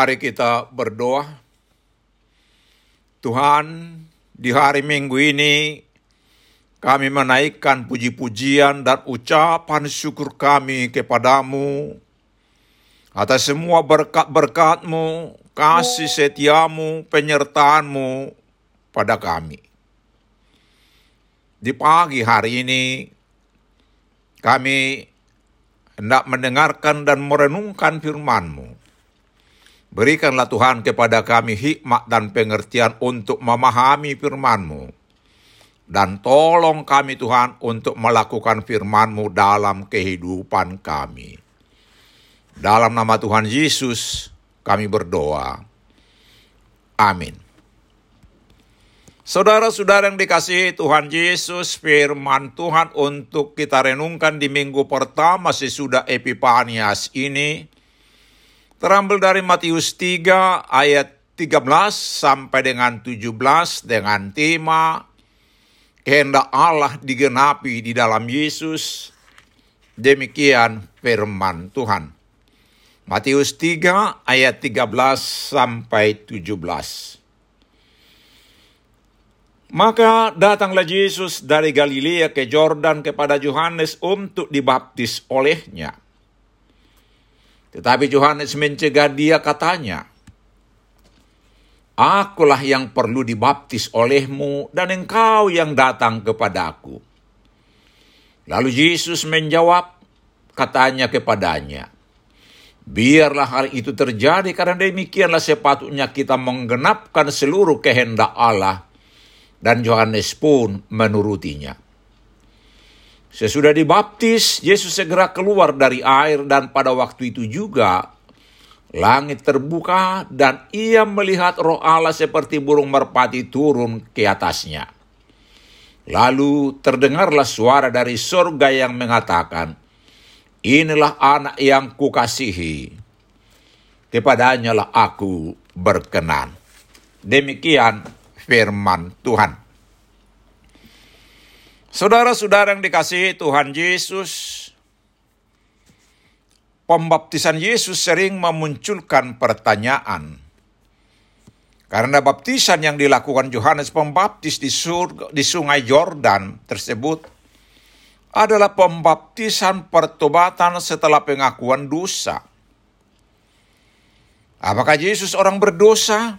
Mari kita berdoa. Tuhan, di hari Minggu ini kami menaikkan puji-pujian dan ucapan syukur kami kepadamu atas semua berkat-berkatmu, kasih setiamu, penyertaanmu pada kami. Di pagi hari ini kami hendak mendengarkan dan merenungkan firman-Mu. Berikanlah Tuhan kepada kami hikmat dan pengertian untuk memahami firman-Mu. Dan tolong kami Tuhan untuk melakukan firman-Mu dalam kehidupan kami. Dalam nama Tuhan Yesus kami berdoa. Amin. Saudara-saudara yang dikasihi Tuhan Yesus, firman Tuhan untuk kita renungkan di minggu pertama sesudah Epipanias ini, Terambil dari Matius 3 ayat 13 sampai dengan 17 dengan tema kehendak Allah digenapi di dalam Yesus. Demikian firman Tuhan. Matius 3 ayat 13 sampai 17. Maka datanglah Yesus dari Galilea ke Jordan kepada Yohanes untuk dibaptis olehnya. Tetapi Yohanes mencegah dia katanya, Akulah yang perlu dibaptis olehmu dan engkau yang datang kepadaku. Lalu Yesus menjawab, katanya kepadanya, Biarlah hal itu terjadi karena demikianlah sepatutnya kita menggenapkan seluruh kehendak Allah dan Yohanes pun menurutinya. Sesudah dibaptis, Yesus segera keluar dari air dan pada waktu itu juga langit terbuka dan ia melihat roh Allah seperti burung merpati turun ke atasnya. Lalu terdengarlah suara dari surga yang mengatakan, Inilah anak yang kukasihi, kepadanya lah aku berkenan. Demikian firman Tuhan. Saudara-saudara yang dikasihi Tuhan Yesus, pembaptisan Yesus sering memunculkan pertanyaan. Karena baptisan yang dilakukan Yohanes Pembaptis di, surga, di sungai Yordan tersebut adalah pembaptisan pertobatan setelah pengakuan dosa. Apakah Yesus orang berdosa?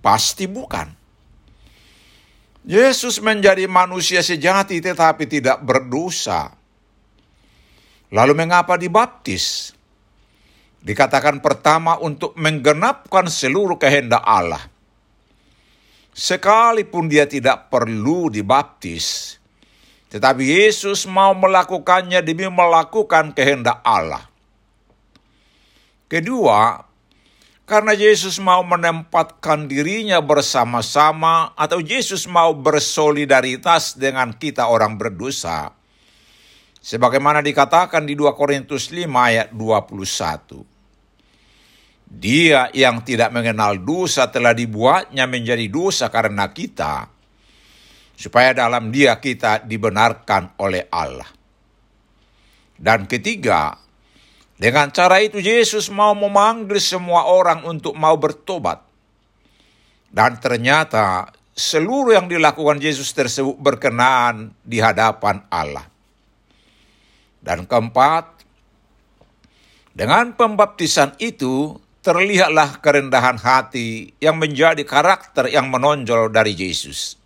Pasti bukan. Yesus menjadi manusia sejati tetapi tidak berdosa. Lalu mengapa dibaptis? Dikatakan pertama untuk menggenapkan seluruh kehendak Allah. Sekalipun dia tidak perlu dibaptis, tetapi Yesus mau melakukannya demi melakukan kehendak Allah. Kedua, karena Yesus mau menempatkan dirinya bersama-sama atau Yesus mau bersolidaritas dengan kita orang berdosa. Sebagaimana dikatakan di 2 Korintus 5 ayat 21. Dia yang tidak mengenal dosa telah dibuatnya menjadi dosa karena kita, supaya dalam dia kita dibenarkan oleh Allah. Dan ketiga, dengan cara itu Yesus mau memanggil semua orang untuk mau bertobat. Dan ternyata seluruh yang dilakukan Yesus tersebut berkenan di hadapan Allah. Dan keempat, dengan pembaptisan itu terlihatlah kerendahan hati yang menjadi karakter yang menonjol dari Yesus.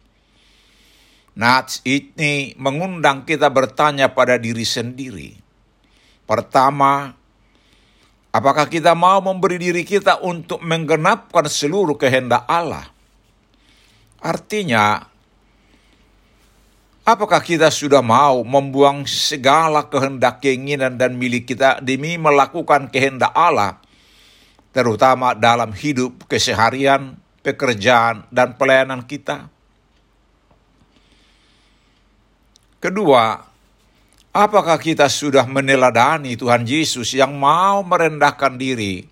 Nats ini mengundang kita bertanya pada diri sendiri. Pertama, Apakah kita mau memberi diri kita untuk menggenapkan seluruh kehendak Allah? Artinya, apakah kita sudah mau membuang segala kehendak keinginan dan milik kita demi melakukan kehendak Allah, terutama dalam hidup keseharian, pekerjaan, dan pelayanan kita? Kedua, Apakah kita sudah meneladani Tuhan Yesus yang mau merendahkan diri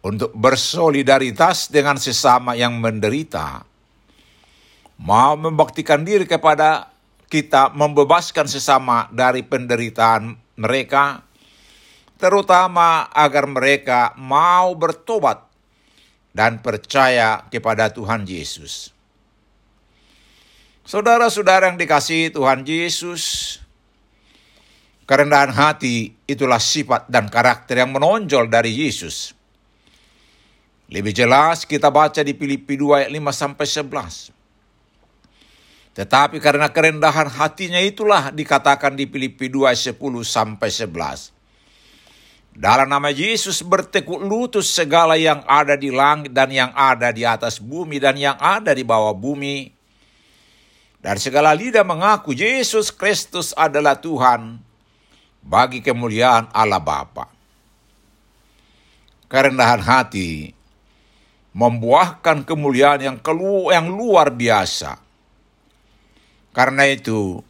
untuk bersolidaritas dengan sesama yang menderita? Mau membaktikan diri kepada kita membebaskan sesama dari penderitaan mereka, terutama agar mereka mau bertobat dan percaya kepada Tuhan Yesus. Saudara-saudara yang dikasihi Tuhan Yesus, Kerendahan hati itulah sifat dan karakter yang menonjol dari Yesus. Lebih jelas kita baca di Filipi 2 ayat 5 sampai 11. Tetapi karena kerendahan hatinya itulah dikatakan di Filipi 2 ayat 10 sampai 11. Dalam nama Yesus bertekuk lutut segala yang ada di langit dan yang ada di atas bumi dan yang ada di bawah bumi. Dan segala lidah mengaku Yesus Kristus adalah Tuhan bagi kemuliaan Allah Bapa. Kerendahan hati membuahkan kemuliaan yang kelu yang luar biasa. Karena itu,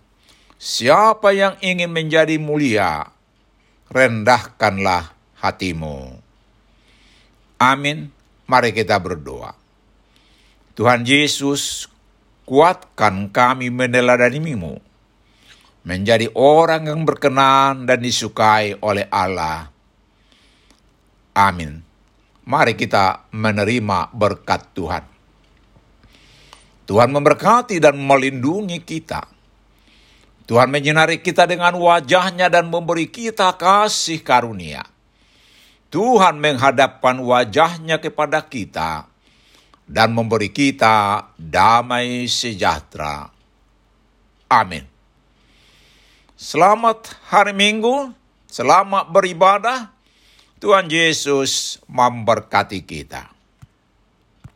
siapa yang ingin menjadi mulia, rendahkanlah hatimu. Amin. Mari kita berdoa. Tuhan Yesus, kuatkan kami meneladanimu menjadi orang yang berkenan dan disukai oleh Allah. Amin. Mari kita menerima berkat Tuhan. Tuhan memberkati dan melindungi kita. Tuhan menyinari kita dengan wajahnya dan memberi kita kasih karunia. Tuhan menghadapkan wajahnya kepada kita dan memberi kita damai sejahtera. Amin. Selamat hari Minggu, selamat beribadah. Tuhan Yesus memberkati kita.